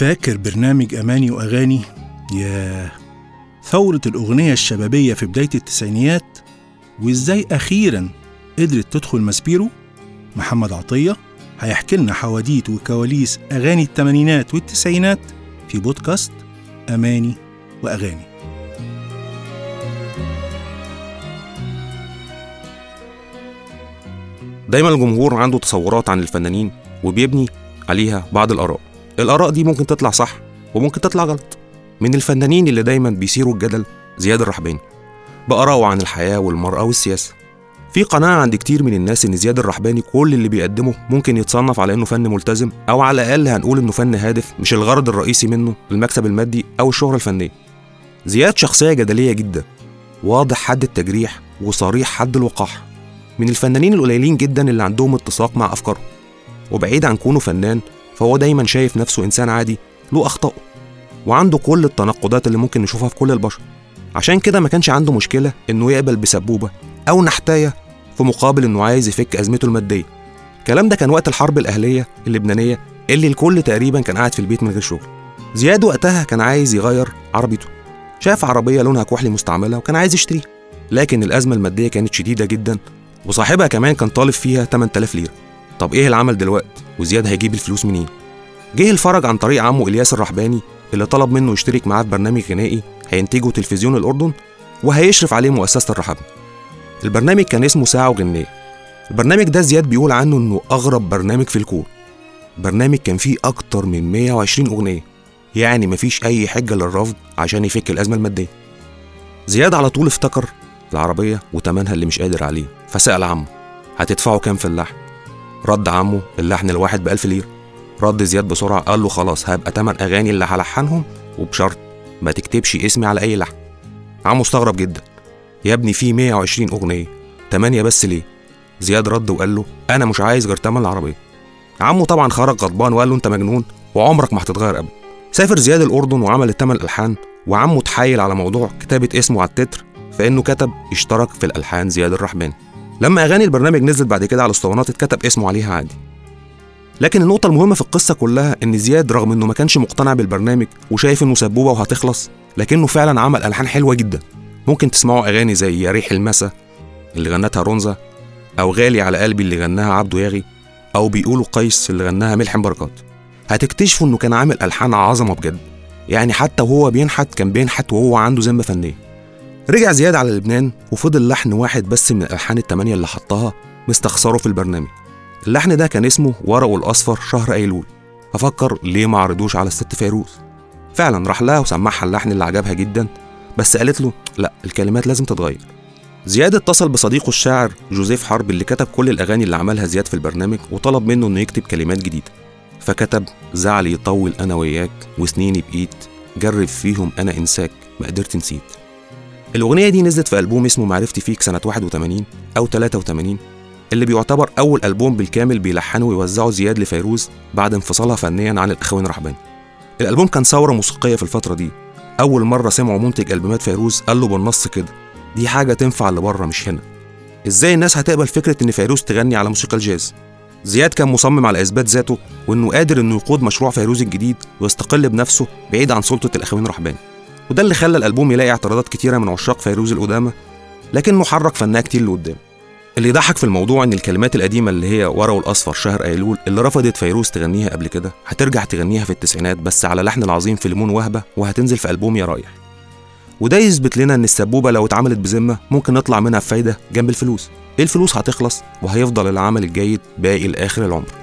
فاكر برنامج أماني وأغاني؟ يا ثورة الأغنية الشبابية في بداية التسعينيات وإزاي أخيرا قدرت تدخل ماسبيرو؟ محمد عطية هيحكي لنا حواديت وكواليس أغاني الثمانينات والتسعينات في بودكاست أماني وأغاني. دايما الجمهور عنده تصورات عن الفنانين وبيبني عليها بعض الآراء. الآراء دي ممكن تطلع صح وممكن تطلع غلط. من الفنانين اللي دايما بيثيروا الجدل زياد الرحباني بآراءه عن الحياة والمرأة والسياسة. في قناعة عند كتير من الناس إن زياد الرحباني كل اللي بيقدمه ممكن يتصنف على إنه فن ملتزم أو على الأقل هنقول إنه فن هادف مش الغرض الرئيسي منه المكسب المادي أو الشهرة الفنية. زياد شخصية جدلية جدا واضح حد التجريح وصريح حد الوقاحة من الفنانين القليلين جدا اللي عندهم اتساق مع أفكارهم وبعيد عن كونه فنان فهو دايما شايف نفسه إنسان عادي له أخطائه وعنده كل التناقضات اللي ممكن نشوفها في كل البشر. عشان كده ما كانش عنده مشكلة إنه يقبل بسبوبة أو نحتاية في مقابل إنه عايز يفك أزمته المادية. الكلام ده كان وقت الحرب الأهلية اللبنانية اللي الكل تقريبا كان قاعد في البيت من غير شغل. زياد وقتها كان عايز يغير عربيته. شاف عربية لونها كحلي مستعملة وكان عايز يشتريها لكن الأزمة المادية كانت شديدة جدا وصاحبها كمان كان طالب فيها 8000 ليرة. طب إيه العمل دلوقتي؟ وزياد هيجيب الفلوس منين؟ جه الفرج عن طريق عمه إلياس الرحباني اللي طلب منه يشترك معاه في برنامج غنائي هينتجه تلفزيون الأردن وهيشرف عليه مؤسسة الرحبني البرنامج كان اسمه ساعة وغنية. البرنامج ده زياد بيقول عنه إنه أغرب برنامج في الكون برنامج كان فيه أكتر من 120 أغنية. يعني مفيش أي حجة للرفض عشان يفك الأزمة المادية. زياد على طول افتكر العربية وتمنها اللي مش قادر عليه. فسأل عمه هتدفعوا كام في اللحن؟ رد عمه اللحن الواحد بألف ليرة. رد زياد بسرعة قال له خلاص هبقى تمن أغاني اللي هلحنهم وبشرط ما تكتبش اسمي على أي لحن. عمو استغرب جدا. يا ابني في 120 أغنية تمانية بس ليه؟ زياد رد وقال له أنا مش عايز غير تمن العربية. عمو طبعا خرج غضبان وقال له أنت مجنون وعمرك ما هتتغير أبدا. سافر زياد الأردن وعمل التمن ألحان وعمه اتحايل على موضوع كتابة اسمه على التتر فإنه كتب اشترك في الألحان زياد الرحباني لما أغاني البرنامج نزلت بعد كده على الاسطوانات اتكتب اسمه عليها عادي. لكن النقطة المهمة في القصة كلها إن زياد رغم إنه ما كانش مقتنع بالبرنامج وشايف إنه سبوبة وهتخلص لكنه فعلا عمل ألحان حلوة جدا. ممكن تسمعوا أغاني زي يا ريح المسا اللي غنتها رونزا أو غالي على قلبي اللي غناها عبده ياغي أو بيقولوا قيس اللي غناها ملحم بركات هتكتشفوا إنه كان عامل ألحان عظمة بجد. يعني حتى وهو بينحت كان بينحت وهو عنده ذمة فنية. رجع زياد على لبنان وفضل لحن واحد بس من الألحان التمانية اللي حطها مستخسره في البرنامج. اللحن ده كان اسمه ورقه الأصفر شهر أيلول. ففكر ليه ما عرضوش على الست فيروز. فعلا راح لها وسمعها اللحن اللي عجبها جدا بس قالت له لا الكلمات لازم تتغير. زياد اتصل بصديقه الشاعر جوزيف حرب اللي كتب كل الأغاني اللي عملها زياد في البرنامج وطلب منه إنه يكتب كلمات جديدة. فكتب زعلي يطول أنا وياك وسنيني بإيد جرب فيهم أنا إنساك ما قدرت نسيت. الأغنية دي نزلت في ألبوم اسمه معرفتي فيك سنة 81 أو 83 اللي بيعتبر أول ألبوم بالكامل بيلحنه ويوزعه زياد لفيروز بعد انفصالها فنيا عن الأخوين رحباني الألبوم كان ثورة موسيقية في الفترة دي. أول مرة سمعوا منتج ألبومات فيروز قال له بالنص كده دي حاجة تنفع اللي بره مش هنا. إزاي الناس هتقبل فكرة إن فيروز تغني على موسيقى الجاز؟ زياد كان مصمم على إثبات ذاته وإنه قادر إنه يقود مشروع فيروز الجديد ويستقل بنفسه بعيد عن سلطة الأخوين رحباني وده اللي خلى الألبوم يلاقي اعتراضات كتيرة من عشاق فيروز القدامى لكنه حرك فنها كتير لقدام. اللي يضحك في الموضوع إن الكلمات القديمة اللي هي ورقه الأصفر شهر ايلول اللي رفضت فيروز تغنيها قبل كده هترجع تغنيها في التسعينات بس على لحن العظيم فيلمون وهبة وهتنزل في ألبوم يا رايح. وده يثبت لنا إن السبوبة لو اتعملت بذمة ممكن نطلع منها بفايدة جنب الفلوس. الفلوس هتخلص؟ وهيفضل العمل الجيد باقي لآخر العمر.